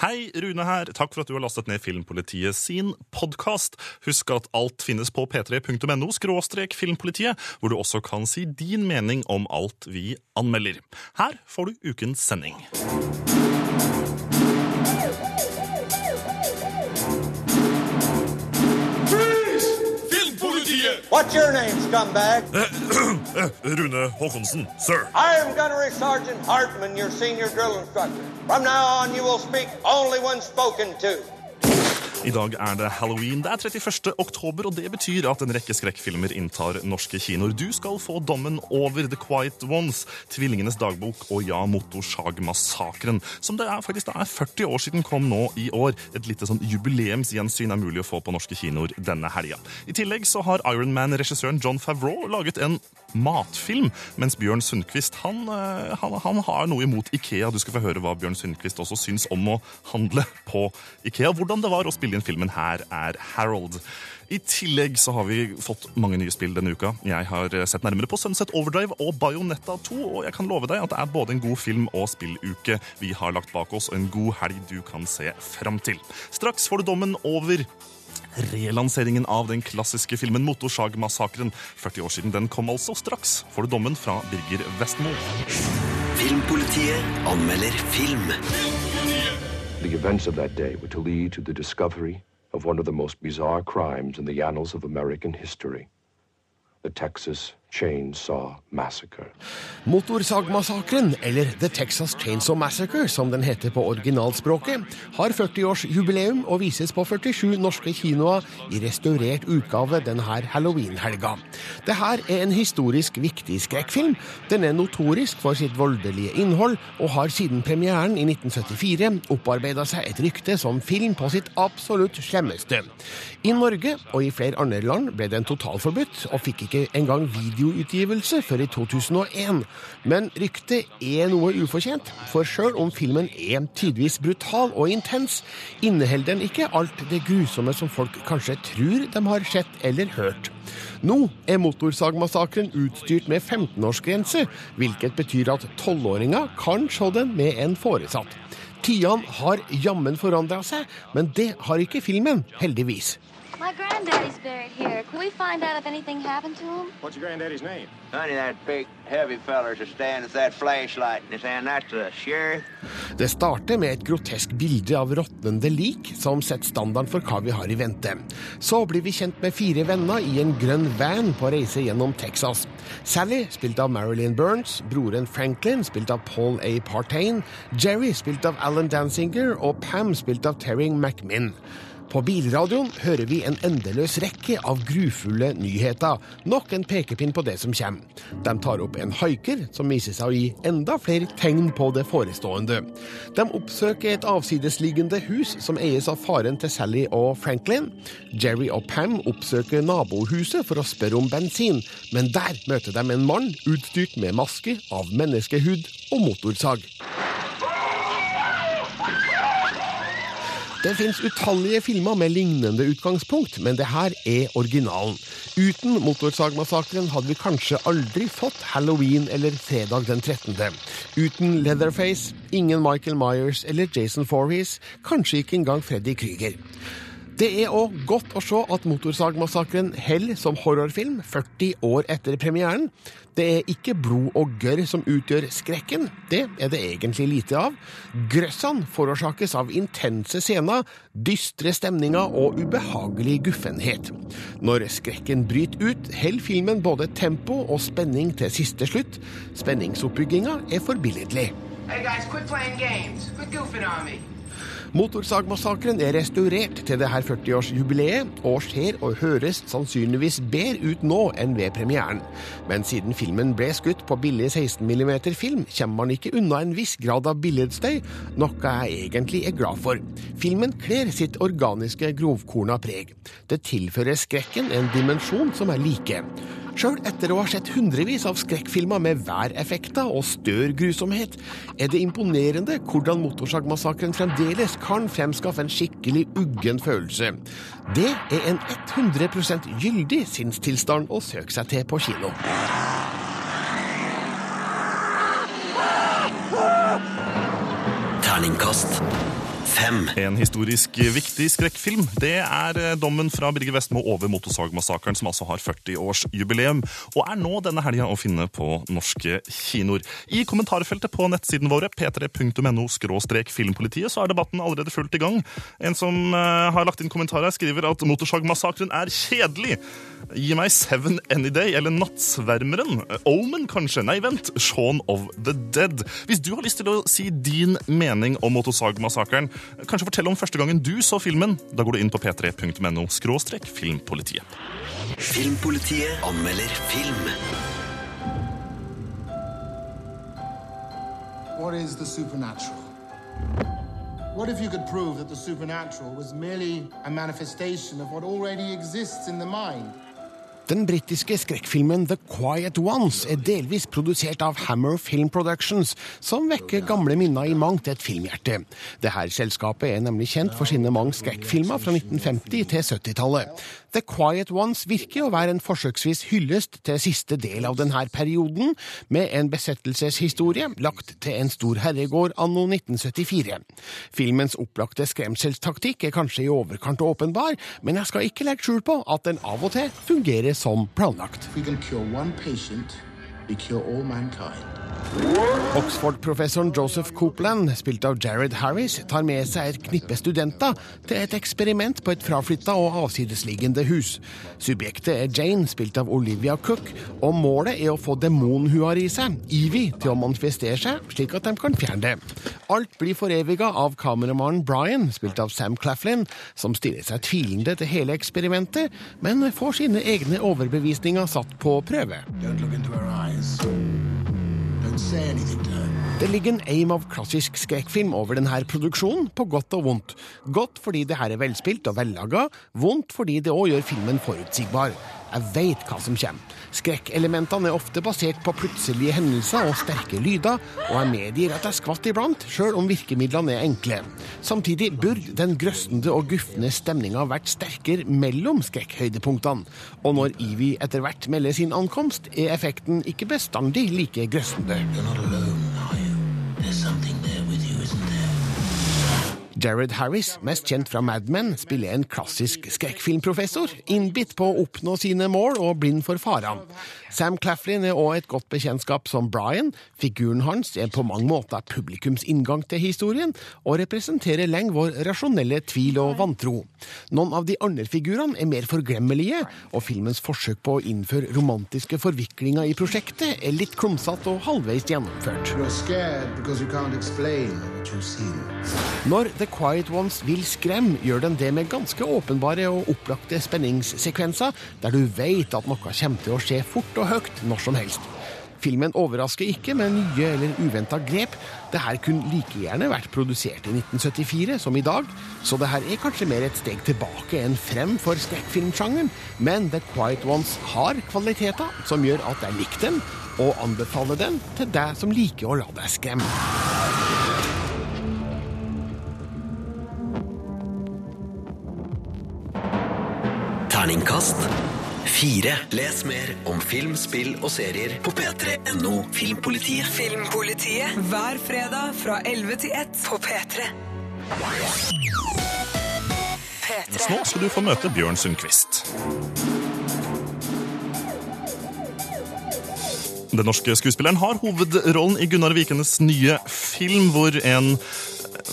Hei, Rune her. Takk for at du har lastet ned Filmpolitiet sin podkast. Husk at alt finnes på p3.no skråstrek filmpolitiet, hvor du også kan si din mening om alt vi anmelder. Her får du ukens sending. What's your name, scumbag? Eh, Rune Håkonsen, sir. I am Gunnery Sergeant Hartman, your senior drill instructor. From now on, you will speak only when spoken to. I dag er det halloween. Det er 31. oktober, og det betyr at en rekke skrekkfilmer inntar norske kinoer. Du skal få dommen over The Quiet Ones, Tvillingenes dagbok og Ja, Motorsagmassakren, som det er, faktisk det er 40 år siden kom nå i år. Et lite sånn jubileumsgjensyn er mulig å få på norske kinoer denne helga. I tillegg så har Ironman-regissøren John Favreau laget en matfilm, mens Bjørn Sundquist han, eh, han, han har noe imot Ikea. Du skal få høre hva Bjørn Sundquist også syns om å handle på Ikea. Hvordan det var å spille inn filmen Her er Harold. I tillegg så har vi fått mange nye spill denne uka. Jeg har sett nærmere på Sunset Overdrive og Bayonetta 2, og jeg kan love deg at det er både en god film- og spilluke vi har lagt bak oss, og en god helg du kan se fram til. Straks får du dommen over relanseringen av den klassiske filmen Motorsagmassakren. 40 år siden den kom altså. Straks får du dommen fra Birger Vestmo. Filmpolitiet anmelder film. The events of that day were to lead to the discovery of one of the most bizarre crimes in the annals of American history the Texas Chainsaw Massacre. Motorsagmassakren, eller The Texas Chainsaw Massacre som den heter på originalspråket, har 40-årsjubileum og vises på 47 norske kinoer i restaurert utgave denne halloweenhelga. Det er en historisk viktig skrekkfilm. Den er notorisk for sitt voldelige innhold, og har siden premieren i 1974 opparbeida seg et rykte som film på sitt absolutt slemmeste. I Norge og i flere andre land ble den totalforbudt, og fikk ikke engang videoutgivelse før i 2001. Men ryktet er noe ufortjent, for sjøl om filmen er tidvis brutal og intens, inneholder den ikke alt det grusomme som folk kanskje tror de har sett eller hørt. Nå er Motorsagmassakren utstyrt med 15-årsgrense, hvilket betyr at tolvåringer kan se den med en foresatt. Tidene har jammen forandra seg, men det har ikke filmen, heldigvis. My granddaddy's buried here. Can we find out if anything happened to him? What's your granddaddy's name? Honey, that big, heavy feller's a standing with that flashlight in his hand. That's the sheriff. Det starter med et grotesk bilde av råtnende lik, som setter standarden for hva vi har i vente. Så blir vi kjent med fire venner i en grønn van på reise gjennom Texas. Sally, spilt av Marilyn Burns, broren Franklin, spilt av Paul A. Partain, Jerry, spilt av Alan Danzinger, og Pam, spilt av Terry McMinn. På bilradioen hører vi en endeløs rekke av grufulle nyheter. Nok en pekepinn på det som kommer. De tar opp en haiker, som viser seg å gi enda flere tegn på det forestående. De oppsøker et avsidesliggende hus som eies av faren til Sally og Franklin. Jerry og Pam oppsøker nabohuset for å spørre om bensin, men der møter de en mann utstyrt med maske av menneskehud og motorsag. Det fins utallige filmer med lignende utgangspunkt, men det her er originalen. Uten Motorsagmassakren hadde vi kanskje aldri fått Halloween eller Fredag den 13. Uten Leatherface, ingen Michael Myers eller Jason Voorhees, kanskje ikke engang Freddy Krüger. Det er òg godt å se at Motorsagmassakren holder som horrorfilm 40 år etter premieren. Det er ikke blod og gørr som utgjør skrekken, det er det egentlig lite av. Grøssene forårsakes av intense scener, dystre stemninger og ubehagelig guffenhet. Når skrekken bryter ut, holder filmen både tempo og spenning til siste slutt. Spenningsoppbygginga er forbilledlig. Hey guys, quit playing games. Quit goofing on me. Motorsagmassakren er restaurert til det her 40-årsjubileet, og ser og høres sannsynligvis bedre ut nå enn ved premieren. Men siden filmen ble skutt på billig 16 mm film, kommer man ikke unna en viss grad av billedstøy, noe jeg egentlig er glad for. Filmen kler sitt organiske grovkorna preg. Det tilfører skrekken en dimensjon som er like. Sjøl etter å ha sett hundrevis av skrekkfilmer med væreffekter og stør grusomhet, er det imponerende hvordan Motorsagmassakren fremdeles kan fremskaffe en skikkelig uggen følelse. Det er en 100 gyldig sinnstilstand å søke seg til på kino. Terningkast fem. En historisk viktig skrekkfilm. Det er eh, dommen fra Birger Vestmo over Motorsagmassakren, som altså har 40-årsjubileum, og er nå denne helga å finne på norske kinoer. I kommentarfeltet på nettsiden våre, p3.no filmpolitiet, så er debatten allerede fullt i gang. En som eh, har lagt inn kommentarer, skriver at Motorsagmassakren er kjedelig. Gi meg Seven Any Day eller Nattsvermeren. Omen, kanskje? Nei, vent. Shaun of the Dead. Hvis du har lyst til å si din mening om Motorsagmassakren, kanskje fortell om første gangen du så filmen. Da går du inn på p3.no skråstrek filmpolitiet. Filmpolitiet anmelder film. What is the supernatural? What if you could prove that the supernatural was merely a manifestation of what already exists in the mind? Den britiske skrekkfilmen The Quiet Ones er delvis produsert av Hammer Film Productions, som vekker gamle minner i mangt et filmhjerte. Dette selskapet er nemlig kjent for sine mange skrekkfilmer fra 1950 til 70-tallet. The Quiet Ones virker å være en forsøksvis hyllest til siste del av denne perioden, med en besettelseshistorie lagt til en stor herregård anno 1974. Filmens opplagte skremselstaktikk er kanskje i overkant åpenbar, men jeg skal ikke legge skjul på at den av og til fungerer som planlagt. We can cure one patient, we cure all mankind. Oxford-professoren Joseph Copeland, spilt av Jared Harris, tar med seg et knippe studenter til et eksperiment på et fraflytta og avsidesliggende hus. Subjektet er Jane, spilt av Olivia Cook, og målet er å få demonhuer i seg, Evie, til å manifestere seg, slik at de kan fjerne det. Alt blir foreviga av kameramannen Brian, spilt av Sam Claflin, som stiller seg tvilende til hele eksperimentet, men får sine egne overbevisninger satt på prøve. Don't look into her eyes. Det ligger en aim av klassisk skrekkfilm over denne produksjonen, på godt og vondt. Godt fordi det her er velspilt og vellaga, vondt fordi det òg gjør filmen forutsigbar. Jeg veit hva som kommer. Skrekkelementene er ofte basert på plutselige hendelser og sterke lyder, og jeg medgir at jeg skvatt iblant, sjøl om virkemidlene er enkle. Samtidig burde den grøssende og gufne stemninga vært sterkere mellom skrekkhøydepunktene, og når Evie etter hvert melder sin ankomst, er effekten ikke bestandig like grøssende. You're not alone, are you? There's something Jared Harris, mest kjent fra Mad Men, spiller en klassisk skrekkfilmprofessor, innbitt på å oppnå sine mål og blind for farene. Sam Claflin er også et godt bekjentskap som Brian. Figuren hans er på mange måter publikums inngang til historien, og representerer lenge vår rasjonelle tvil og vantro. Noen av de andre figurene er mer forglemmelige, og filmens forsøk på å innføre romantiske forviklinger i prosjektet er litt klumsete og halvveis gjennomført. You're scared because you can't explain what you've seen. Når The Quiet Ones vil skremme, gjør den det med ganske åpenbare og opplagte spenningssekvenser, der du vet at noe kommer til å skje fort og høyt når som helst. Filmen overrasker ikke med nye eller uventa grep. Det her kunne like gjerne vært produsert i 1974 som i dag, så det her er kanskje mer et steg tilbake enn frem for skrekkfilmsjangeren, men The Quiet Ones har kvaliteter som gjør at jeg liker den, og anbefaler den til deg som liker å la deg skremme. Terningkast fire. Les mer om film, spill og serier på p3.no Filmpolitiet. Filmpolitiet hver fredag fra 11 til 1 på P3. Så nå skal du få møte Bjørn Sundquist. Den norske skuespilleren har hovedrollen i Gunnar Vikenes nye film, hvor en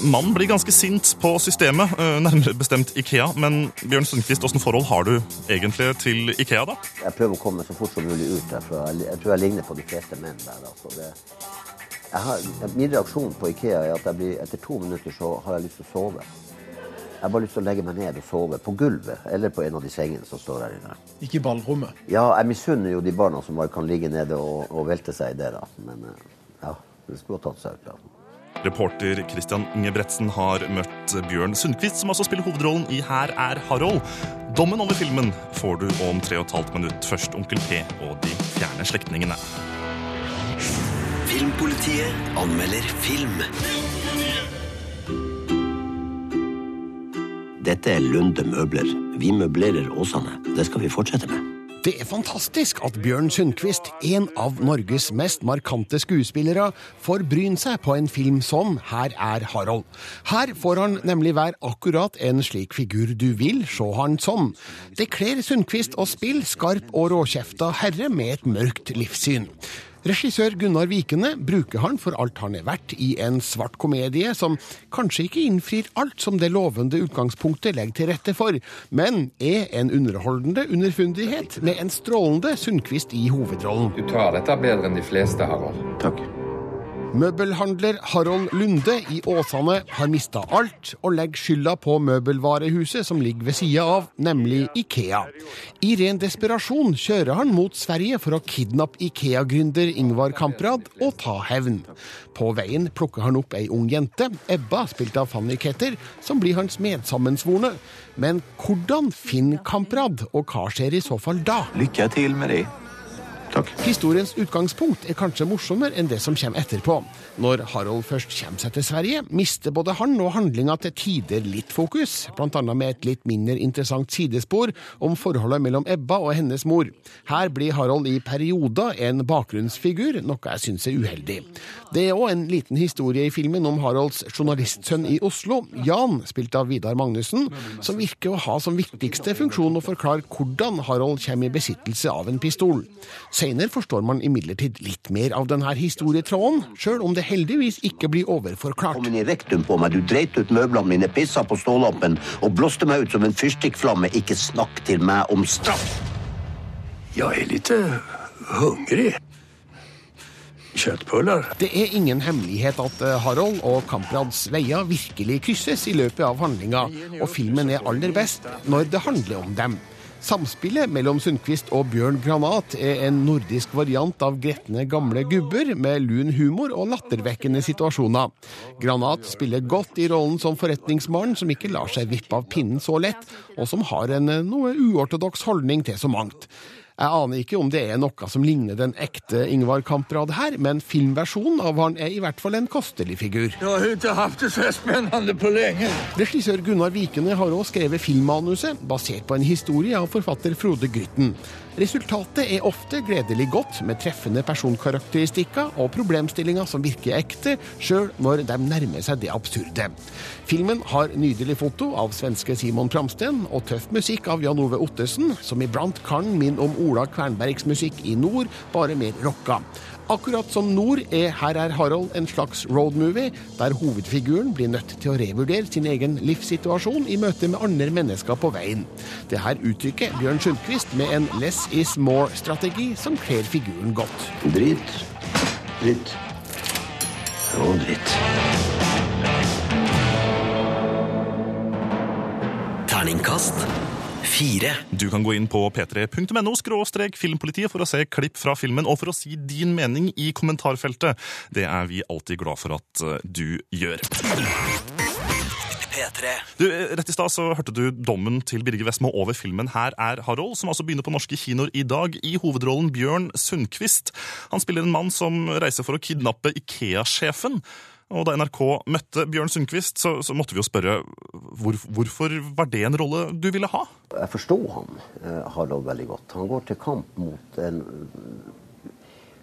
mann blir ganske sint på systemet, eh, nærmere bestemt Ikea. Men Bjørn Sundquist, åssen forhold har du egentlig til Ikea, da? Jeg prøver å komme så fort som mulig ut derfra. Jeg, tror jeg ligner på de fleste menn der. Altså. Det, jeg har, min reaksjon på Ikea er at jeg blir, etter to minutter så har jeg lyst til å sove. Jeg har bare lyst til å legge meg ned og sove på gulvet eller på en av de sengene som står her inne. Ikke i ballrommet. Ja, jeg misunner jo de barna som bare kan ligge nede og, og velte seg i det, da. Men eh, ja, det skulle ha tatt seg ut. Ja. Reporter Christian Ingebretsen har møtt Bjørn Sundquist, som altså spiller hovedrollen i Her er Harold. Dommen over filmen får du om tre og et halvt minutt. Først Onkel P og de fjerne slektningene. Filmpolitiet anmelder film. Dette er Lunde møbler. Vi møblerer Åsane. Det skal vi fortsette med. Det er fantastisk at Bjørn Sundquist, en av Norges mest markante skuespillere, får bryne seg på en film som Her er Harald. Her får han nemlig være akkurat en slik figur du vil se han som. Det kler Sundquist å spille skarp og råkjefta herre med et mørkt livssyn. Regissør Gunnar Vikene bruker han for alt han er verdt i en svart komedie som kanskje ikke innfrir alt som det lovende utgangspunktet legger til rette for, men er en underholdende underfundighet med en strålende Sundquist i hovedrollen. Du tar dette bedre enn de fleste, Harald. Takk. Møbelhandler Harold Lunde i Åsane har mista alt, og legger skylda på møbelvarehuset som ligger ved sida av, nemlig Ikea. I ren desperasjon kjører han mot Sverige for å kidnappe Ikea-gründer Ingvar Kamprad og ta hevn. På veien plukker han opp ei ung jente, Ebba, spilt av Fanny Ketter, som blir hans medsammensvorne. Men hvordan finner Kamprad, og hva skjer i så fall da? Lykke til med det. Takk. Historiens utgangspunkt er kanskje morsommere enn det som kommer etterpå. Når Harald først kommer seg til Sverige, mister både han og handlinga til tider litt fokus, bl.a. med et litt mindre interessant sidespor om forholdet mellom Ebba og hennes mor. Her blir Harald i perioder en bakgrunnsfigur, noe jeg syns er uheldig. Det er òg en liten historie i filmen om Haralds journalistsønn i Oslo, Jan, spilt av Vidar Magnussen, som virker å ha som viktigste funksjon å forklare hvordan Harald kommer i besittelse av en pistol. Senere forstår man imidlertid litt mer av denne historietråden, sjøl om det heldigvis ikke blir overforklart. Kom inn i rektum på meg, du dreit ut møblene mine, pissa på stålampen og blåste meg ut som en fyrstikkflamme. Ikke snakk til meg om straff. Jeg er litt hungrig. Kjøttpuller. Det er ingen hemmelighet at eh, Harold og Kamprads veier virkelig krysses i løpet av handlinga, og filmen er aller best når det handler om dem. Samspillet mellom Sundquist og Bjørn Granat er en nordisk variant av gretne gamle gubber med lun humor og lattervekkende situasjoner. Granat spiller godt i rollen som forretningsmannen som ikke lar seg vippe av pinnen så lett, og som har en eh, noe uortodoks holdning til så mangt. Jeg aner ikke om det er noe som ligner den ekte Ingvar Kamprad her, men filmversjonen av han er i hvert fall en kostelig figur. Jeg har ikke hatt det så spennende på lenge. Regissør Gunnar Vikene har også skrevet filmmanuset, basert på en historie av forfatter Frode Grytten. Resultatet er ofte gledelig godt, med treffende personkarakteristikker og problemstillinger som virker ekte, sjøl når de nærmer seg det absurde. Filmen har nydelig foto av svenske Simon Pramsten og tøff musikk av Jan Ove Ottesen, som iblant kan minne om Ola Kvernbergs musikk i nord, bare mer rocka. Akkurat som Nord er Her er Harald en slags roadmovie, der hovedfiguren blir nødt til å revurdere sin egen livssituasjon i møte med andre mennesker på veien. Det her uttrykker Bjørn Sundquist med en less is more-strategi som kler figuren godt. Dritt. Dritt. Og dritt. Terningkast fire. Du kan gå inn på p3.no filmpolitiet for å se klipp fra filmen og for å si din mening i kommentarfeltet. Det er vi alltid glad for at eh, du gjør. Du, eh, rett i stad så hørte du dommen til Birger Vestmo over filmen Her er Harold, som altså begynner på norske kinoer i dag, i hovedrollen Bjørn Sundquist. Han spiller en mann som reiser for å kidnappe Ikea-sjefen. Og da NRK møtte Bjørn Sundquist, så, så måtte vi jo spørre hvor, hvorfor var det en rolle du ville ha? Jeg forstår han, eh, Harald, veldig godt. Han går til kamp mot en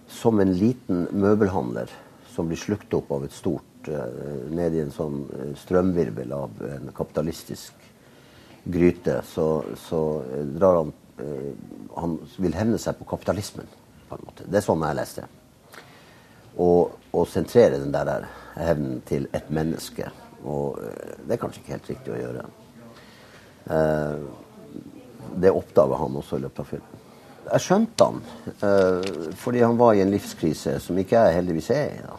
Som en liten møbelhandler som blir slukt opp av et stort eh, Ned i en sånn eh, strømvirvel av en kapitalistisk gryte, så, så drar han Han vil hevne seg på kapitalismen, på en måte. Det er sånn jeg leste det. Og, og sentrere den der hevnen til et menneske. Og det er kanskje ikke helt riktig å gjøre. Eh, det oppdaga han også i løpet av filmen. Jeg skjønte han, eh, fordi han var i en livskrise som ikke jeg heldigvis er i.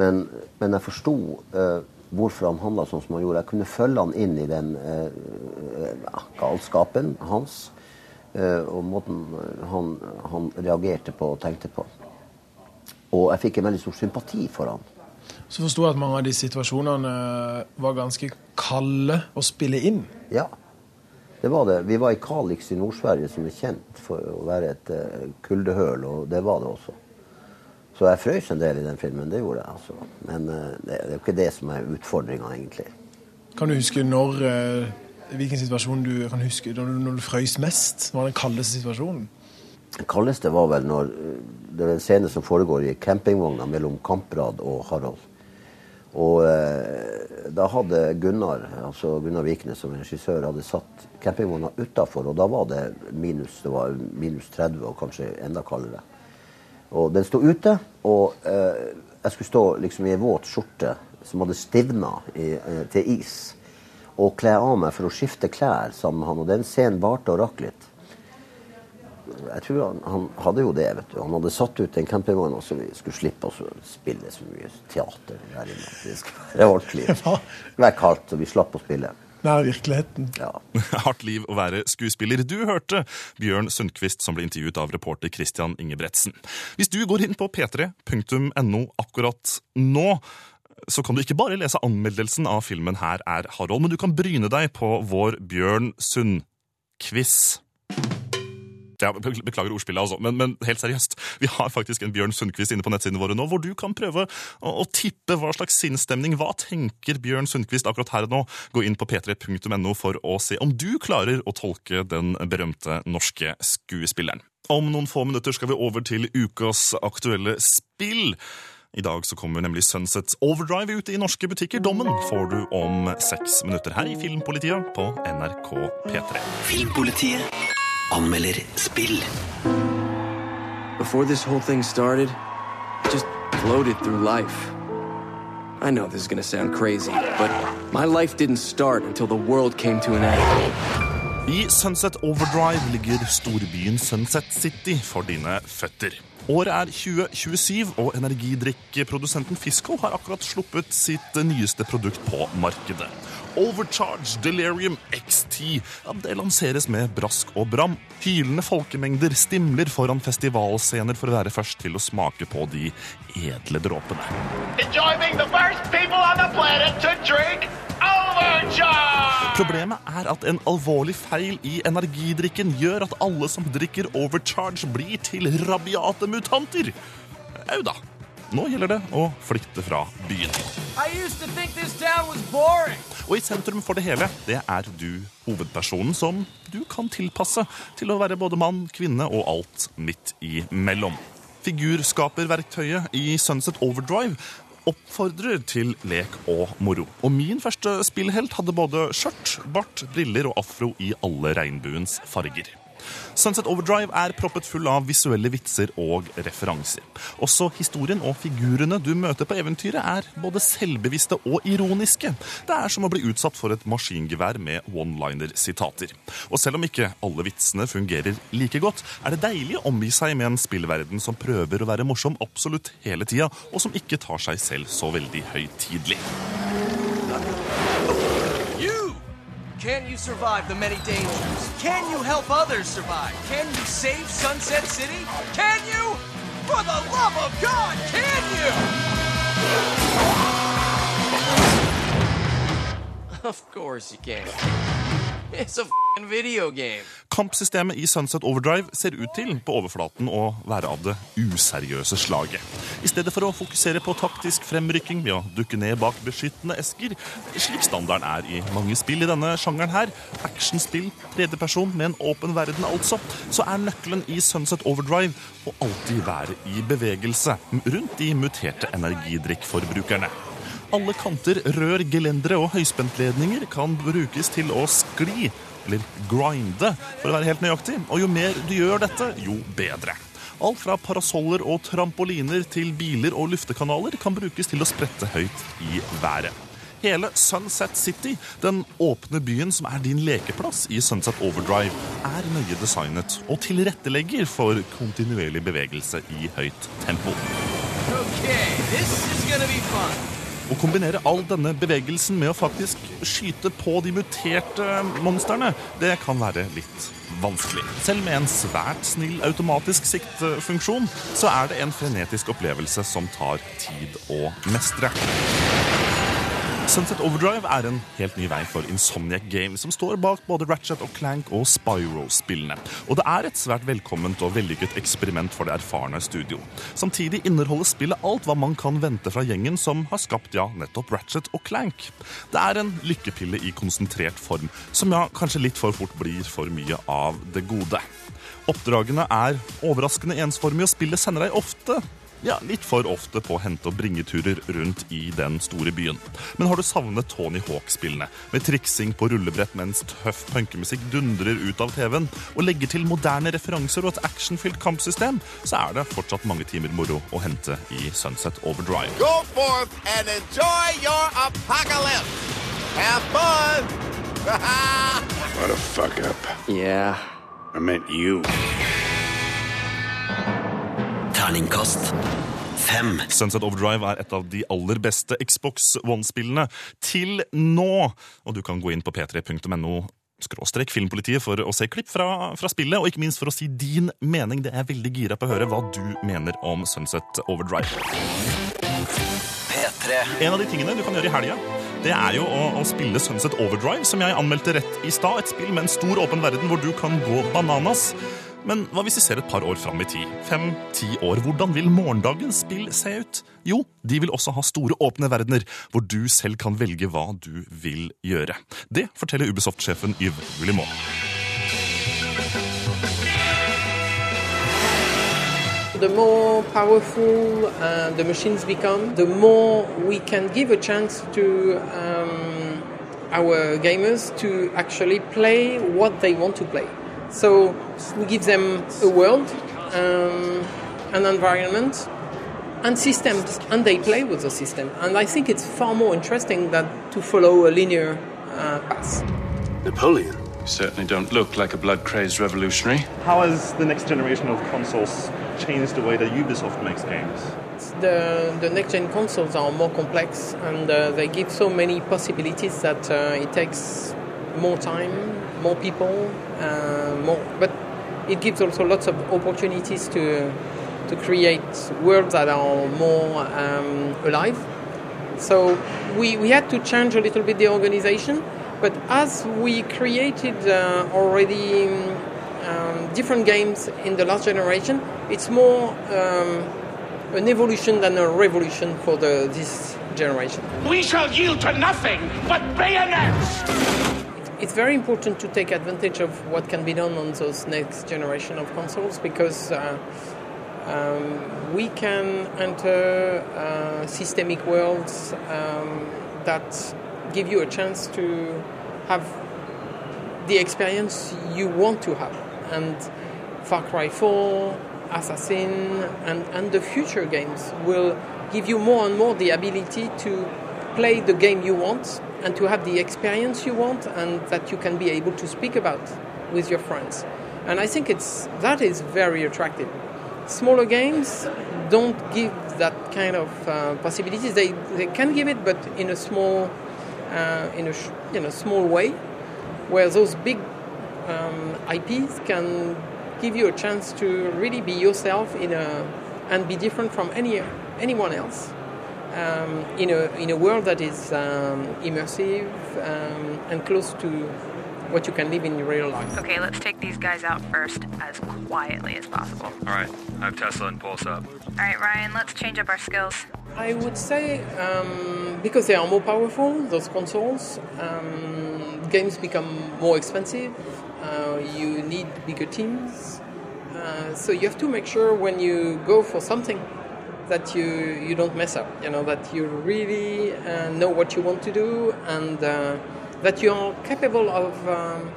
Men, men jeg forsto eh, hvorfor han handla sånn som han gjorde. Jeg kunne følge han inn i den galskapen hans. og måten han, han reagerte på og tenkte på. Og jeg fikk en veldig stor sympati for han. Så forsto jeg at mange av de situasjonene var ganske kalde å spille inn. Ja, det var det. Vi var i Kalix i Nord-Sverige, som er kjent for å være et uh, kuldehøl, og det var det også. Så jeg frøs en del i den filmen, det gjorde jeg. altså. Men uh, det, er jo ikke det som er utfordringa, egentlig. Kan du huske når Hvilken situasjon du kan huske når du, når du frøys mest? Var den kaldeste situasjonen? Kaldeste var vel når eh, det er en scene som foregår i campingvogna mellom Kamprad og Harald. Og eh, da hadde Gunnar altså Gunnar Viknes som regissør hadde satt campingvogna utafor, og da var det minus, det var minus 30 og kanskje enda kaldere. Og den sto ute, og eh, jeg skulle stå liksom i en våt skjorte som hadde stivna i, eh, til is, og kle av meg for å skifte klær sammen med han. Og den scenen varte og rakk litt. Jeg tror han, han hadde jo det. vet du. Han hadde satt ut en campingvogn så vi skulle slippe å spille så mye teater der inne. Det skulle være ordentlig. Det var være kaldt, så vi slapp å spille. Nær virkeligheten. Ja. Hardt liv å være skuespiller. Du hørte Bjørn Sundquist som ble intervjuet av reporter Christian Ingebretsen. Hvis du går inn på p3.no akkurat nå, så kan du ikke bare lese anmeldelsen av filmen Her er Harold, men du kan bryne deg på vår Bjørn Sundquiz. Ja, beklager ordspillet, altså, men, men, helt seriøst. Vi har faktisk en Bjørn Sundquist inne på nettsidene våre nå, hvor du kan prøve å, å tippe hva slags sinnsstemning. Hva tenker Bjørn Sundquist akkurat her og nå? Gå inn på p3.no for å se om du klarer å tolke den berømte norske skuespilleren. Om noen få minutter skal vi over til ukas aktuelle spill. I dag så kommer nemlig Sunset Overdrive ut i norske butikker. Dommen får du om seks minutter her i Filmpolitiet på NRK P3. Filmpolitiet anmelder spill. Before this whole thing started, just floated through life. I know this is gonna sound crazy, but my life didn't start until the world came to an end. I Sunset Overdrive ligger storbyen Sunset City for dine føtter. Året er 2027, og energidrikkprodusenten Fisco har akkurat sluppet sitt nyeste produkt på markedet. Overcharge Delirium XT. Ja, det lanseres med brask og bram. Hylende folkemengder stimler foran festivalscener for å være først til å smake på de edle dråpene. Enjoy being the first people on the planet to drink Overcharge! Problemet er at en alvorlig feil i energidrikken gjør at alle som drikker Overcharge, blir til rabiate mutanter. Au da. Nå gjelder det å flytte fra byen. Og i sentrum for det hele, det er du, hovedpersonen, som du kan tilpasse til å være både mann, kvinne og alt midt imellom. Figurskaperverktøyet i Sunset Overdrive oppfordrer til lek og moro. Og min første spillhelt hadde både skjørt, bart, briller og afro i alle regnbuens farger. Sunset Overdrive er proppet full av visuelle vitser og referanser. Også historien og figurene du møter på eventyret, er både selvbevisste og ironiske. Det er som å bli utsatt for et maskingevær med one-liner-sitater. Og selv om ikke alle vitsene fungerer like godt, er det deilig å omgi seg med en spillverden som prøver å være morsom absolutt hele tida, og som ikke tar seg selv så veldig høytidelig. Can you survive the many dangers? Can you help others survive? Can you save Sunset City? Can you? For the love of God, can you? Of course you can. It's a f***ing video game. Kampsystemet i Sunset Overdrive ser ut til på overflaten å være av det useriøse slaget. I stedet for å fokusere på taktisk fremrykking ved å dukke ned bak beskyttende esker, slik standarden er i mange spill i denne sjangeren her, actionspill, tredjeperson med en åpen verden altså, så er nøkkelen i Sunset Overdrive å alltid være i bevegelse rundt de muterte energidrikkforbrukerne. Alle kanter, rør, gelendere og høyspentledninger kan brukes til å skli, eller grinde, for å være helt nøyaktig. Og jo mer du gjør dette, jo bedre. Alt fra parasoller og trampoliner til biler og luftekanaler kan brukes til å sprette høyt i været. Hele Sunset City, den åpne byen som er din lekeplass i Sunset Overdrive, er nøye designet og tilrettelegger for kontinuerlig bevegelse i høyt tempo. Okay, this is gonna be fun. Å kombinere all denne bevegelsen med å faktisk skyte på de muterte monstrene, det kan være litt vanskelig. Selv med en svært snill automatisk siktfunksjon, så er det en frenetisk opplevelse som tar tid å mestre. Sunset Overdrive er en helt ny vei for Insomniac Games, som står bak både Ratchet og Clank og Spyro-spillene. Og det er et svært velkomment og vellykket eksperiment for det erfarne studio. Samtidig inneholder spillet alt hva man kan vente fra gjengen som har skapt ja, nettopp Ratchet og Clank. Det er en lykkepille i konsentrert form, som ja, kanskje litt for fort blir for mye av det gode. Oppdragene er overraskende ensformige, og spillet sender deg ofte ja, litt for ofte på hente- og bringeturer rundt i den store byen. Men har du savnet Tony Hawk-spillene, med triksing på rullebrett mens tøff punkemusikk dundrer ut av TV-en, og legger til moderne referanser og et actionfylt kampsystem, så er det fortsatt mange timer moro å hente i Sunset Overdrive. Go forth and enjoy your apocalypse. Have fun. What a fuck up. Yeah. I meant you. Terningkast fem. Sunset Overdrive er et av de aller beste Xbox One-spillene til nå. Og du kan gå inn på p3.no skråstrek filmpolitiet for å se klipp fra, fra spillet, og ikke minst for å si din mening. Det er veldig gira på å høre hva du mener om Sunset Overdrive. P3. En av de tingene du kan gjøre i helga, det er jo å, å spille Sunset Overdrive, som jeg anmeldte rett i stad. Et spill med en stor, åpen verden hvor du kan gå bananas. Men hva hvis vi ser et par år fram i tid? Fem-ti år. Hvordan vil morgendagens spill se ut? Jo, de vil også ha store, åpne verdener, hvor du selv kan velge hva du vil gjøre. Det forteller Ubisoft-sjefen Yves Willimot. The more powerful uh, the machines become, the more we can give a chance to um, our gamers to actually play what they want to play. So we give them a world, um, an environment, and systems, and they play with the system. And I think it's far more interesting than to follow a linear uh, path. Napoleon. You certainly don't look like a blood crazed revolutionary. How has the next generation of consoles changed the way that Ubisoft makes games? The, the next gen consoles are more complex and uh, they give so many possibilities that uh, it takes more time, more people, uh, more. But it gives also lots of opportunities to to create worlds that are more um, alive. So we, we had to change a little bit the organization, but as we created uh, already um, different games in the last generation, it's more um, an evolution than a revolution for the, this generation. We shall yield to nothing but bayonets. It's very important to take advantage of what can be done on those next generation of consoles because uh, um, we can enter uh, systemic worlds um, that give you a chance to have the experience you want to have. And Far Cry 4, Assassin, and, and the future games will give you more and more the ability to play the game you want and to have the experience you want and that you can be able to speak about with your friends. And I think it's that is very attractive. Smaller games don't give that kind of uh, possibilities. They they can give it, but in a small uh, in a you know small way, where those big um, IPs can give you a chance to really be yourself in a and be different from any anyone else um, in a in a world that is um, immersive um, and close to what you can live in real life. Okay, let's take these guys out first as quietly as possible. All right, I have Tesla and Pulse up. All right, Ryan, let's change up our skills. I would say um, because they are more powerful, those consoles, um, games become more expensive. Uh, you need bigger teams, uh, so you have to make sure when you go for something that you you don't mess up. You know that you really uh, know what you want to do and uh, that you are capable of um,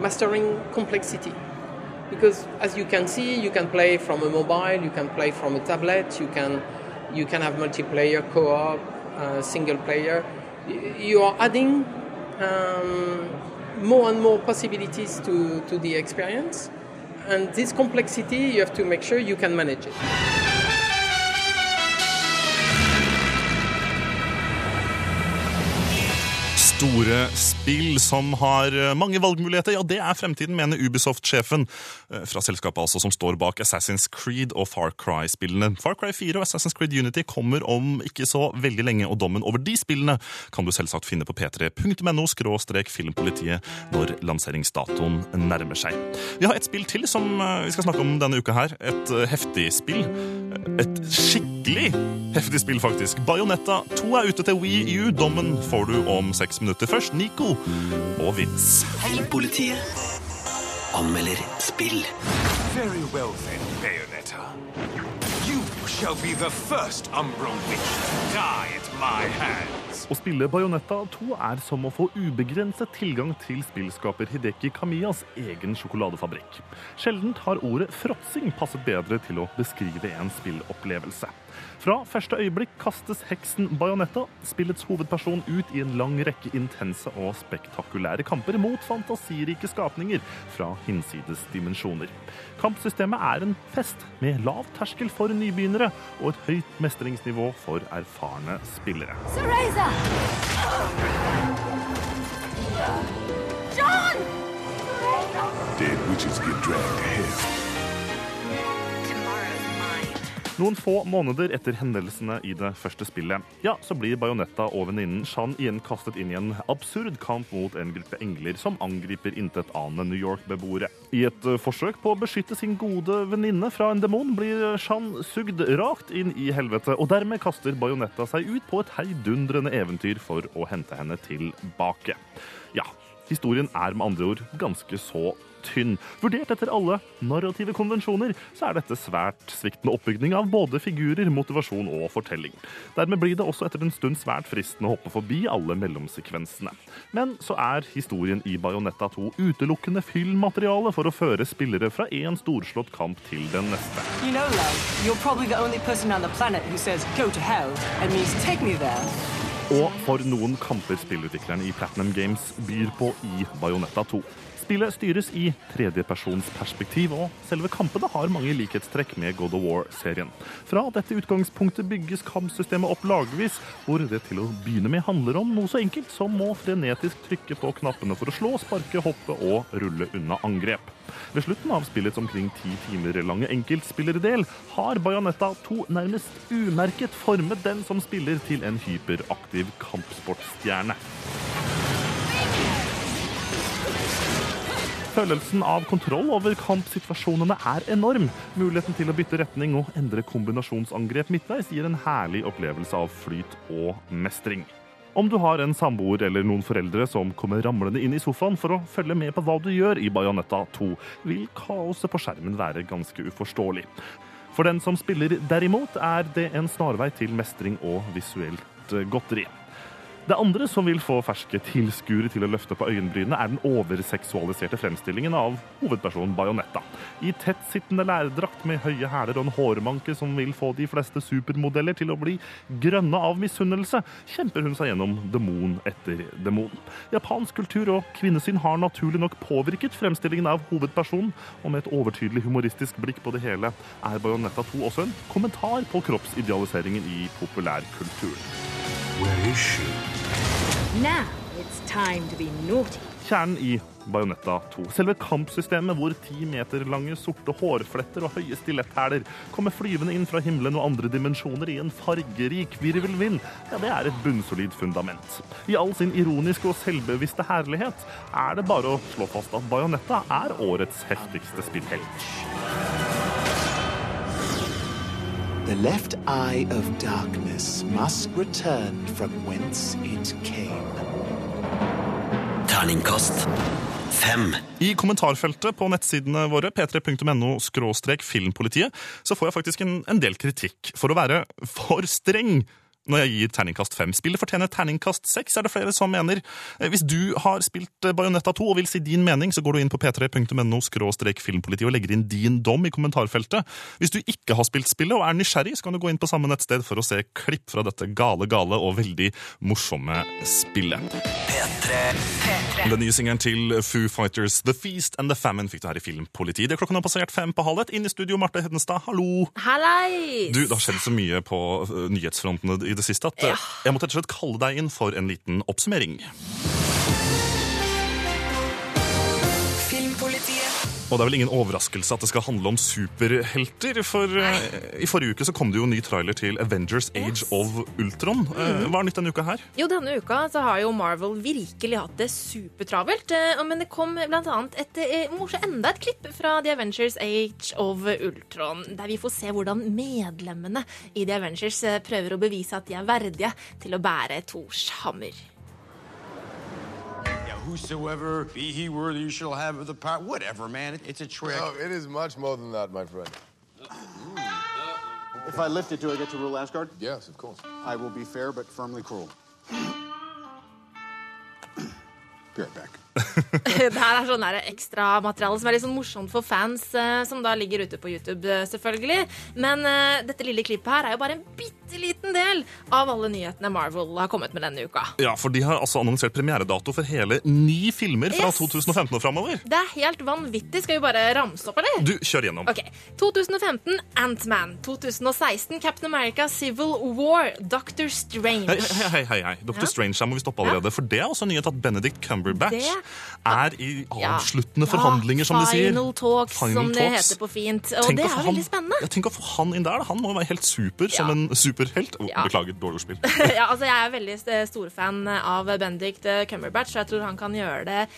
mastering complexity. Because as you can see, you can play from a mobile, you can play from a tablet, you can you can have multiplayer, co-op, uh, single player. You are adding um, more and more possibilities to, to the experience, and this complexity you have to make sure you can manage it. Store spill som har eh, mange valgmuligheter, ja, det er fremtiden, mener Ubisoft-sjefen eh, fra selskapet altså som står bak Assassin's Creed og Far Cry-spillene. Far Cry 4 og Assassin's Creed Unity kommer om ikke så veldig lenge, og dommen over de spillene kan du selvsagt finne på p3.no filmpolitiet når lanseringsdatoen nærmer seg. Vi har et spill til som eh, vi skal snakke om denne uka her. Et heftig spill. Et skikkelig heftig spill, faktisk. Bajonetta 2 er ute til Wii U. Dommen får du om seks minutter. Først Nico og Vince. Filmpolitiet anmelder spill. Very well then, Bayonetta. You shall be the first Umbra witch to die at my hands. Å spille Bajonetta 2 er som å få ubegrenset tilgang til spillskaper Hideki Kamiyas egen sjokoladefabrikk. Sjeldent har ordet fråtsing passet bedre til å beskrive en spillopplevelse. Fra første øyeblikk kastes heksen Bajonetta, spillets hovedperson, ut i en lang rekke intense og spektakulære kamper mot fantasirike skapninger fra hinsides dimensjoner. Kampsystemet er en fest med lav terskel for nybegynnere og et høyt mestringsnivå for erfarne spillere. Cereza! John! Dead witches get dragged to hell. Noen få måneder etter hendelsene i det første spillet, ja, så blir Bajonetta og venninnen Shan igjen kastet inn i en absurd kamp mot en gruppe engler som angriper intetanende New York-beboere. I et eh, forsøk på å beskytte sin gode venninne fra en demon, blir Shan sugd rakt inn i helvete, og dermed kaster Bajonetta seg ut på et heidundrende eventyr for å hente henne tilbake. Ja, historien er med andre ord ganske så tynn. Vurdert etter alle narrative konvensjoner, så er dette svært sviktende oppbygning av både figurer, motivasjon og fortelling. Dermed blir det også etter en stund svært fristende å hoppe forbi alle mellomsekvensene. Men så er historien i Bajonetta 2 utelukkende fyllmateriale for å føre spillere fra én storslått kamp til den neste. You know, love. Og for noen kamper spillutviklerne i Platinum Games byr på i Bajonetta 2. Spillet styres i tredjepersonsperspektiv, og selve kampene har mange likhetstrekk med God of War-serien. Fra dette utgangspunktet bygges kampsystemet opp lagvis, hvor det til å begynne med handler om noe så enkelt som å frenetisk trykke på knappene for å slå, sparke, hoppe og rulle unna angrep. Ved slutten av spillets omkring ti timer lange enkeltspillerdel har Bajonetta 2 nærmest umerket formet den som spiller til en hyperaktiv kampsportstjerne. Følelsen av kontroll over kampsituasjonene er enorm. Muligheten til å bytte retning og endre kombinasjonsangrep midtveis gir en herlig opplevelse av flyt og mestring. Om du har en samboer eller noen foreldre som kommer ramlende inn i sofaen for å følge med på hva du gjør i Bajonetta 2, vil kaoset på skjermen være ganske uforståelig. For den som spiller derimot, er det en snarvei til mestring og visuelt godteri. Det andre som vil få ferske tilskuere til å løfte på øyenbrynene, er den overseksualiserte fremstillingen av hovedpersonen Bajonetta. I tettsittende lærdrakt med høye hæler og en hårmanke som vil få de fleste supermodeller til å bli grønne av misunnelse, kjemper hun seg gjennom demon etter demon. Japansk kultur og kvinnesyn har naturlig nok påvirket fremstillingen av hovedpersonen, og med et overtydelig humoristisk blikk på det hele er Bajonetta 2 også en kommentar på kroppsidealiseringen i populærkulturen. Where is she? Kjernen i Bajonetta 2. Selve kampsystemet hvor ti meter lange sorte hårfletter og høye stiletthæler kommer flyvende inn fra himmelen og andre dimensjoner i en fargerik virvelvind, ja, det er et bunnsolid fundament. I all sin ironiske og selvbevisste herlighet er det bare å slå fast at Bajonetta er årets heftigste spillhelt. The left eye of darkness must return from whence it came. Terningkast fem. I kommentarfeltet på nettsidene våre, p3.no filmpolitiet, så får jeg faktisk en, en del kritikk for å være for streng når jeg gir terningkast fem. Spillet fortjener terningkast seks, er det flere som mener. Eh, Hvis du har spilt eh, Bajonetta 2 og vil si din mening, så går du inn på p3.no filmpolitiet og legger inn din dom i kommentarfeltet. Hvis du ikke har spilt spillet og er nysgjerrig, så kan du gå inn på samme nettsted for å se klipp fra dette gale, gale og veldig morsomme spillet. Den nye singelen til Foo Fighters, The Feast and the Famine, fikk du her i Filmpolitiet. Det er klokken har passert fem på halv ett. Inn i studio, Marte Hedenstad, hallo! Hallei! Du, Det har skjedd så mye på uh, nyhetsfrontene i det det siste at ja. jeg måtte rett og slett kalle deg inn for en liten oppsummering. Og det er vel ingen overraskelse at det skal handle om superhelter, for uh, i forrige uke så kom det jo en ny trailer til Avengers Age of Ultron. Uh, Hva er nytt denne uka her? Jo, denne uka så har jo Marvel virkelig hatt det supertravelt. Uh, Men det kom blant annet et, eh, enda et klipp fra The Avengers Age of Ultron, der vi får se hvordan medlemmene i The Avengers prøver å bevise at de er verdige til å bære Thors hammer. Yeah, whosoever be he worthy shall have of the power. Whatever, man. It- It's a trick. No, it is much more than that, my friend. If I lift it, do I get to rule Asgard? Yes, of course. I will be fair but firmly cruel. Be right back. det her er sånn ekstramateriale som er litt sånn morsomt for fans, eh, som da ligger ute på YouTube, eh, selvfølgelig. Men uh, dette lille klippet her er jo bare en bitte liten del av alle nyhetene Marvel har kommet med denne uka. Ja, for De har altså annonsert premieredato for hele ni filmer fra Yes. 2015 og framover. Det er helt vanvittig. Skal vi bare ramse opp, eller? Du, kjør gjennom. Ok, 2015 Ant-Man. 2016 Captain America Civil War. Doctor Strange. Hei, hei, hei, hei, Doctor ja. Strange her må vi stoppe allerede. For det er også en nyhet at Benedict Cumberbatch Det- er i Ja. forhandlinger, som de sier. Final talks, Final som det talks. heter på fint. Og Tenk det er veldig spennende. Tenk å få han inn der. Han må være helt super som en superhelt. Oh. Beklager, dårlig ordspill. ja, altså Jeg er veldig st- storfan av Benedict Cumberbatch, og jeg tror han kan gjøre det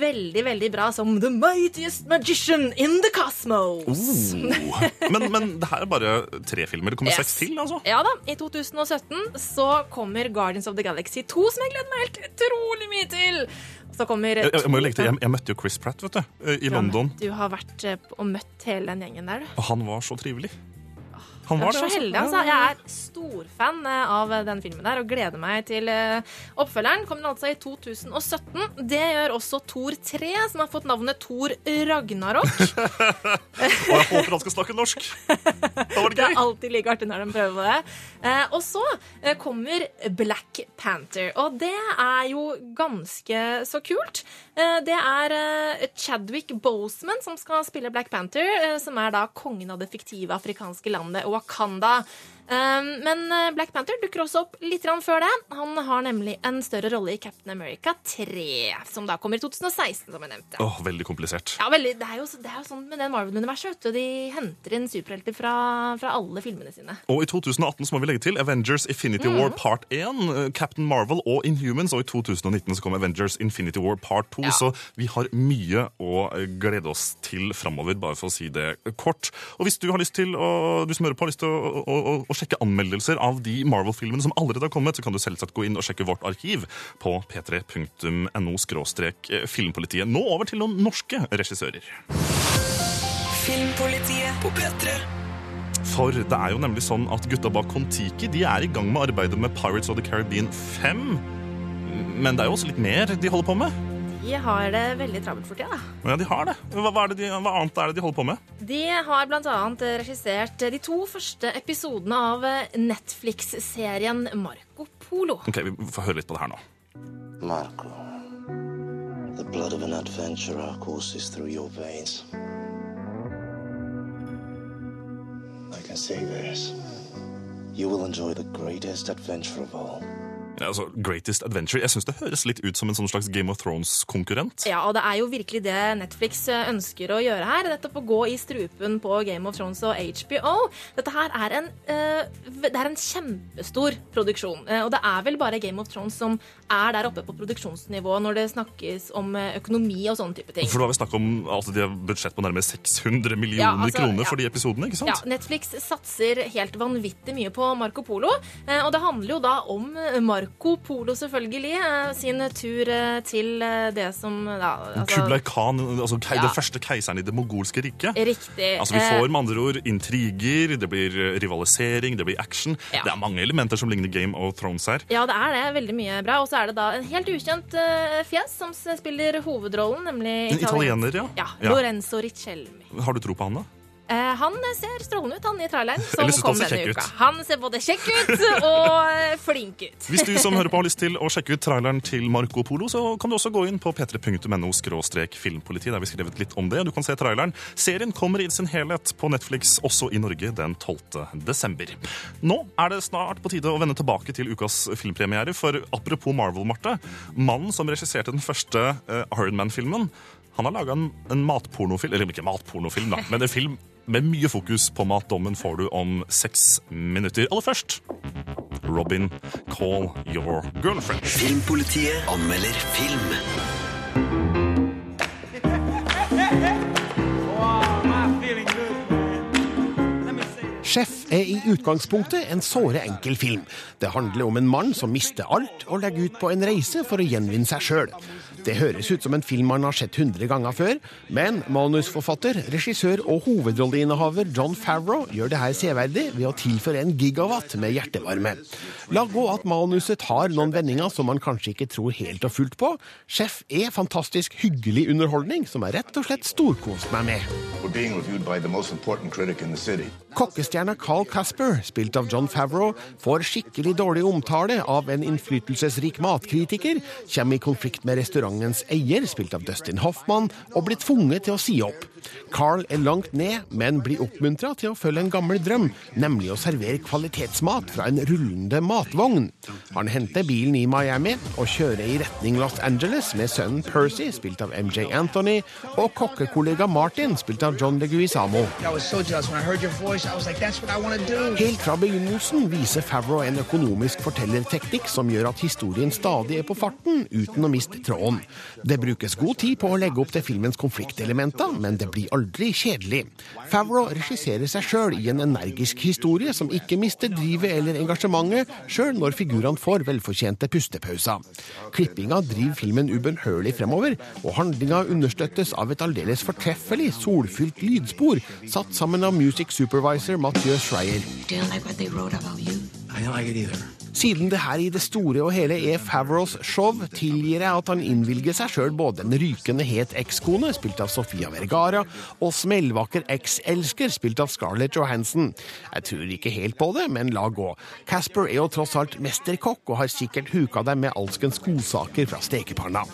veldig veldig bra som the mightiest magician in the cosmos. Oh. Men, men det her er bare tre filmer. Det kommer Yes. seks til, altså. Ja da, I 2017 så kommer Guardians of the Galaxy 2, som jeg gleder meg helt utrolig mye til. Så kommer Jeg, jeg, må jo legge til, jeg, jeg møtte jo Chris Pratt vet du, i London, Du har vært eh, og møtt hele den gjengen der, du. og han var så trivelig. Han var så det, altså. heldig, altså. Jeg er storfan eh, av den filmen der og gleder meg til oppfølgeren. oppfølgeren. Kommer altså i 2017. Det gjør også Thor 3, som har fått navnet Thor Ragnarok. Og jeg håper han skal snakke norsk. Da var det Det er alltid like artig når de prøver på det. Eh, og så eh, kommer Black Panther, og det er jo ganske så kult. Eh, det er eh, Chadwick Boseman som skal spille Black Panther, eh, som er da kongen av det fiktive afrikanske landet Wakanda. Eh, men eh, Black Panther dukker også opp litt før det. Han har nemlig en større rolle i Captain America 3, som da kommer i 2016, som jeg nevnte. Åh, veldig komplisert. Ja, veldig, det, er jo, det er jo sånn med den Marvel-universet. De henter inn superhelter fra, fra alle filmene sine. Og i 2018 så må vi legge til Avengers Infinity Mm. War Part 1, eh, Captain Marvel og Inhumans. Og i 2019 så kom Avengers Infinity War Part 2. Så vi har mye å eh, glede oss til framover, bare for å si det kort. Og hvis du har lyst til å, du som hører på, har lyst til å, å, å sjekke anmeldelser av de Marvel-filmene som allerede har kommet, så kan du selvsagt gå inn og sjekke vårt arkiv på p3.no filmpolitiet. Nå over til noen norske regissører. Filmpolitiet på P3. For det er jo nemlig sånn at gutta bak Kon-Tiki de er i gang med arbeidet med Pirates of the Caribbean 5. Men det er jo også litt mer de holder på med. De har det veldig travelt for tida. da. Ja, de har det. Hva, hva, er det de, hva annet er det de holder på med? De har bl.a. regissert de to første episodene av Netflix-serien Marco Polo. Ok, Vi får høre litt på det her nå. Marco, the blood of an adventurer courses through your veins. I can say this. You will enjoy the greatest adventure of all. Ja, altså, Greatest Adventure. Jeg syns det høres litt ut som en sånn slags Game of Thrones-konkurrent. Ja, og det er jo virkelig det Netflix eh, ønsker å gjøre her. Nettopp å gå i strupen på Game of Thrones og HBO. Dette her er en, eh, det er en kjempestor produksjon. Eh, og det er vel bare Game of Thrones som er der oppe på produksjonsnivå når det snakkes om økonomi og sånne type ting. For da har vi snakket om altså, de har budsjett på nærmere 600 millioner Ja, altså, kroner ja. for de episodene. ikke sant? Ja, Netflix satser helt vanvittig mye på Marco Polo. Og det handler jo da om eh, Marco Polo, selvfølgelig. eh, Sin tur eh, til eh, det som ja, altså- Kublai Khan, altså Ja. den første keiseren i det mogolske riket. Riktig. Altså, Vi får med andre ord intriger, det blir rivalisering, det blir action. Ja. Det er mange elementer som ligner Game of Thrones her. Ja, det er det. Veldig mye bra. Og så er det da en helt ukjent fjes som spiller hovedrollen, nemlig En italiener, ja. Ja. Lorenzo Riccelmi. Har du tro på han, da? Eh, han ser strålende ut, han i traileren som kom denne uka. ut. Han ser både kjekk ut og eh, flink ut. Hvis du som hører på har lyst til å sjekke ut traileren til Marco Polo, så kan du også gå inn på p3.no filmpoliti. Der har vi skrevet litt om det. Du kan se traileren. Serien kommer i sin helhet på Netflix også i Norge den 12. desember. Nå er det snart på tide å vende tilbake til ukas filmpremiere, for apropos Marvel, Marte. Mannen som regisserte den første uh, Iron Man-filmen, han har laga en, en matpornofilm Eller ikke matpornofilm, da, men en film med mye fokus på matdommen får du om seks minutter. Aller først Robin, call your girlfriend. Filmpolitiet anmelder film. Sjef er i utgangspunktet en såre enkel film. Det handler om en mann som mister alt og legger ut på en reise for å gjenvinne seg sjøl. Det høres ut som en film man har sett 100 ganger før, men manusforfatter, regissør og hovedrolleinnehaver John Favreau gjør det her severdig ved å tilføre en gigawatt med hjertevarme. La gå at manuset har noen vendinger som man kanskje ikke tror helt og fullt på. Sjef er fantastisk hyggelig underholdning som jeg rett og slett storkost meg med. Kokkestjerna Carl Casper, spilt av John Favreau, får skikkelig dårlig omtale av en innflytelsesrik matkritiker, kommer i konflikt med restaurantens eier, spilt av Dustin Hoffman, og blir tvunget til å si opp. Carl er langt ned, men blir oppmuntra til å følge en gammel drøm, nemlig å servere kvalitetsmat fra en rullende matvogn. Han henter bilen i Miami og kjører i retning Los Angeles med sønnen Percy, spilt av MJ Anthony, og kokkekollega Martin, spilt av John Leguizamo. Helt fra begynnelsen viser Favreau en økonomisk fortellerteknikk som gjør at historien stadig er på farten, uten å miste tråden. Det brukes god tid på å legge opp til filmens konfliktelementer, men det blir aldri kjedelig. Favreau regisserer seg sjøl i en energisk historie som ikke mister drivet eller engasjementet, sjøl når figurene får velfortjente pustepauser. Klippinga driver filmen ubønnhørlig fremover, og handlinga understøttes av et aldeles fortreffelig, solfylt lydspor, satt sammen av music supervisor Mathieu Schreier. don't like what they wrote about you. I don't like it either. Siden det her i det store og hele er Favros show, tilgir jeg at han innvilger seg sjøl både en rykende het ekskone, spilt av Sofia Vergara, og smellvakker ekselsker, spilt av Scarlett Johansson. Jeg tror ikke helt på det, men la gå. Casper er jo tross alt mesterkokk og har sikkert huka deg med alskens godsaker fra stekepanna.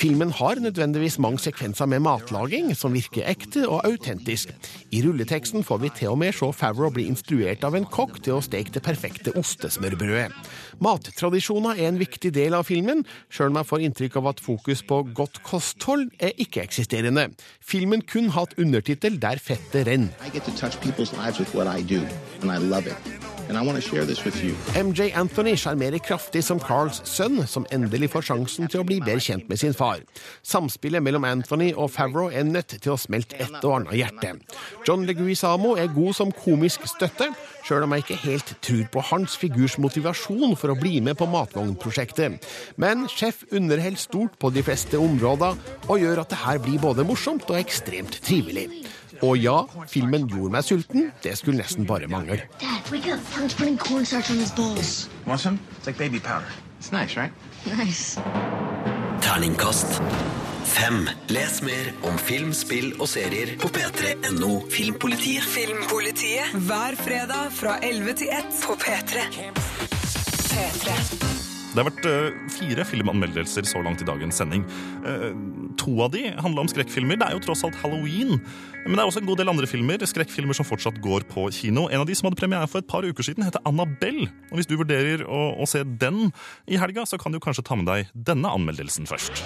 Filmen har nødvendigvis mange sekvenser med matlaging som virker ekte og autentisk. I rulleteksten får vi til og med se Favreau bli instruert av en kokk til å steke det perfekte ostesmørbrødet. Mattradisjoner er en viktig del av filmen, sjøl om jeg får inntrykk av at fokus på godt kosthold er ikke-eksisterende. Filmen kun hatt undertittel Der fettet renner. MJ Anthony sjarmerer kraftig som Carls sønn, som endelig får sjansen til å bli bedre kjent med sin far. Samspillet mellom Anthony og Favreau er nødt til å smelte et og annet hjerte. John Leguizamo er god som komisk støtte, sjøl om jeg ikke helt tror på hans figurs motivasjon for å bli med på matvognprosjektet. Men sjef underholder stort på de fleste områder, og gjør at det her blir både morsomt og ekstremt trivelig. Og ja, filmen gjorde meg sulten. Det skulle nesten bare mangle. Dad, wake up. Punk's putting cornstarch on his balls. Want some? It's like baby powder. It's nice, right? Nice. Terningkast fem. Les mer om film, spill og serier på p3.no Filmpolitiet. Filmpolitiet hver fredag fra 11 til 1 på P3. P3. Det har vært eh, fire filmanmeldelser så langt i dagens sending. To av de handla om skrekkfilmer. Det er jo tross alt halloween. Men det er også en god del andre filmer skrekkfilmer som fortsatt går på kino. En av de som hadde premiere for et par uker siden, heter Annabelle. Og Hvis du vurderer å, å se den i helga, så kan du kanskje ta med deg denne anmeldelsen først.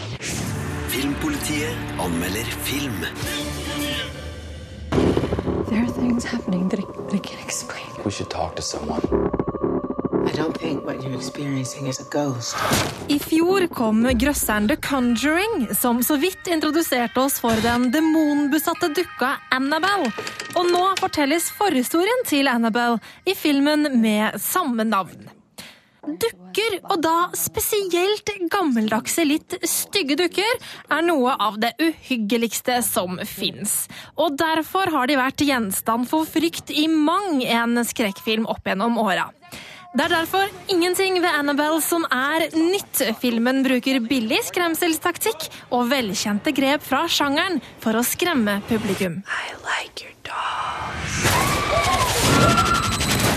Filmpolitiet anmelder film. There are things happening that I, that I can't explain. We should talk to someone. I fjor kom grøsseren The Conjuring, som så vidt introduserte oss for den demonbesatte dukka Annabelle. Og nå fortelles forhistorien til Annabelle i filmen med samme navn. Dukker, og da spesielt gammeldagse, litt stygge dukker, er noe av det uhyggeligste som fins. Og derfor har de vært gjenstand for frykt i mang en skrekkfilm opp gjennom åra. Det er derfor ingenting ved Annabelle som er nytt. Filmen bruker billig skremselstaktikk og velkjente grep fra sjangeren for å skremme publikum. I like your dolls.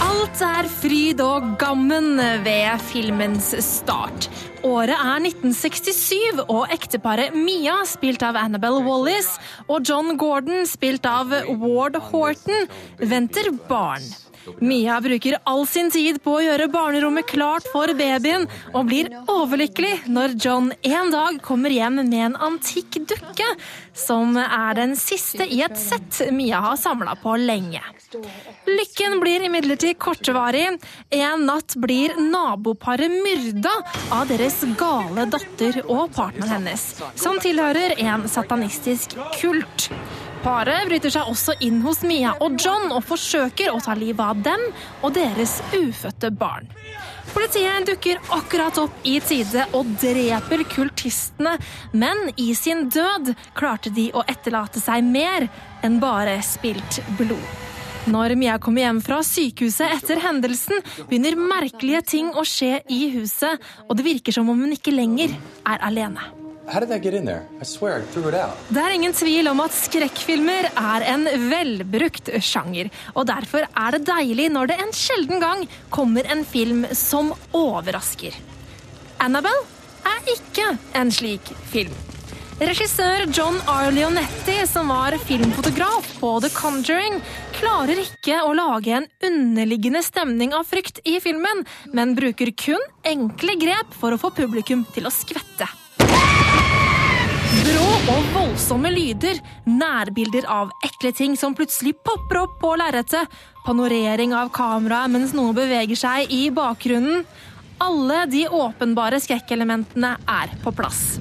Alt er fryd og gammen ved filmens start. Året er 1967, og ekteparet Mia, spilt av Annabelle Wallis, og John Gordon, spilt av Ward Horton, venter barn. Mia bruker all sin tid på å gjøre barnerommet klart for babyen, og blir overlykkelig når John en dag kommer hjem med en antikk dukke, som er den siste i et sett Mia har samla på lenge. Lykken blir imidlertid kortvarig. En natt blir naboparet myrda av deres gale datter og partneren hennes, som tilhører en satanistisk kult. Paret bryter seg også inn hos Mia og John og forsøker å ta livet av dem og deres ufødte barn. Politiet dukker akkurat opp i tide og dreper kultistene, men i sin død klarte de å etterlate seg mer enn bare spilt blod. Når Mia kommer hjem fra sykehuset etter hendelsen, begynner merkelige ting å skje i huset, og det virker som om hun ikke lenger er alene. Det er ingen tvil om at skrekkfilmer er en velbrukt sjanger, og derfor er det deilig når det en sjelden gang kommer en film som overrasker. Annabelle er ikke en slik film. Regissør John R. Leonetti, som var filmfotograf på The Conjuring, klarer ikke å lage en underliggende stemning av frykt i filmen, men bruker kun enkle grep for å få publikum til å skvette. Brå og voldsomme lyder, nærbilder av ekle ting som plutselig popper opp på lerretet, panorering av kameraet mens noe beveger seg i bakgrunnen. Alle de åpenbare skrekkelementene er på plass.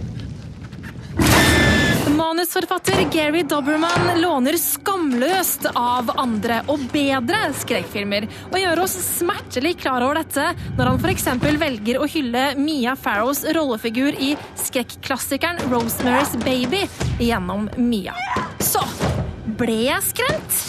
Manusforfatter Gary Doberman låner skamløst av andre og bedre skrekkfilmer, og gjør oss smertelig klar over dette når han f.eks. velger å hylle Mia Farrows rollefigur i skrekkklassikeren Rosemary's Baby gjennom Mia. Så ble jeg skremt?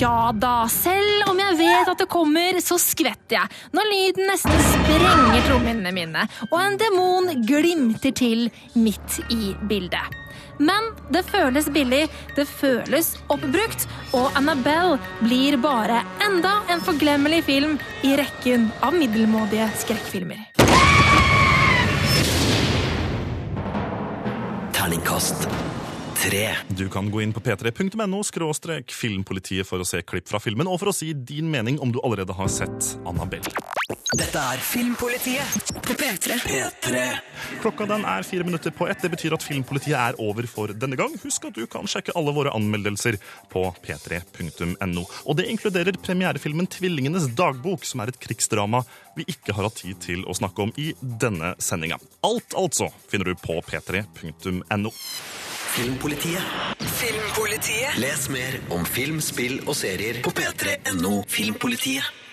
Ja da, selv om jeg vet at det kommer, så skvetter jeg når lyden nesten sprenger trommehinnene mine, og en demon glimter til midt i bildet. Men det føles billig, det føles oppbrukt, og Annabelle blir bare enda en forglemmelig film i rekken av middelmådige skrekkfilmer. Terningkast tre. Du kan gå inn på p3.no skråstrek filmpolitiet for å se klipp fra filmen, og for å si din mening om du allerede har sett Annabelle. Dette er Filmpolitiet på P3. P3. Klokka den er fire minutter på ett. Det betyr at Filmpolitiet er over for denne gang. Husk at du kan sjekke alle våre anmeldelser på p3.no. Og det inkluderer premierefilmen Tvillingenes dagbok, som er et krigsdrama vi ikke har hatt tid til å snakke om i denne sendinga. Alt altså finner du på p3.no. Filmpolitiet. Filmpolitiet. Les mer om film, spill og serier på p3.no Filmpolitiet.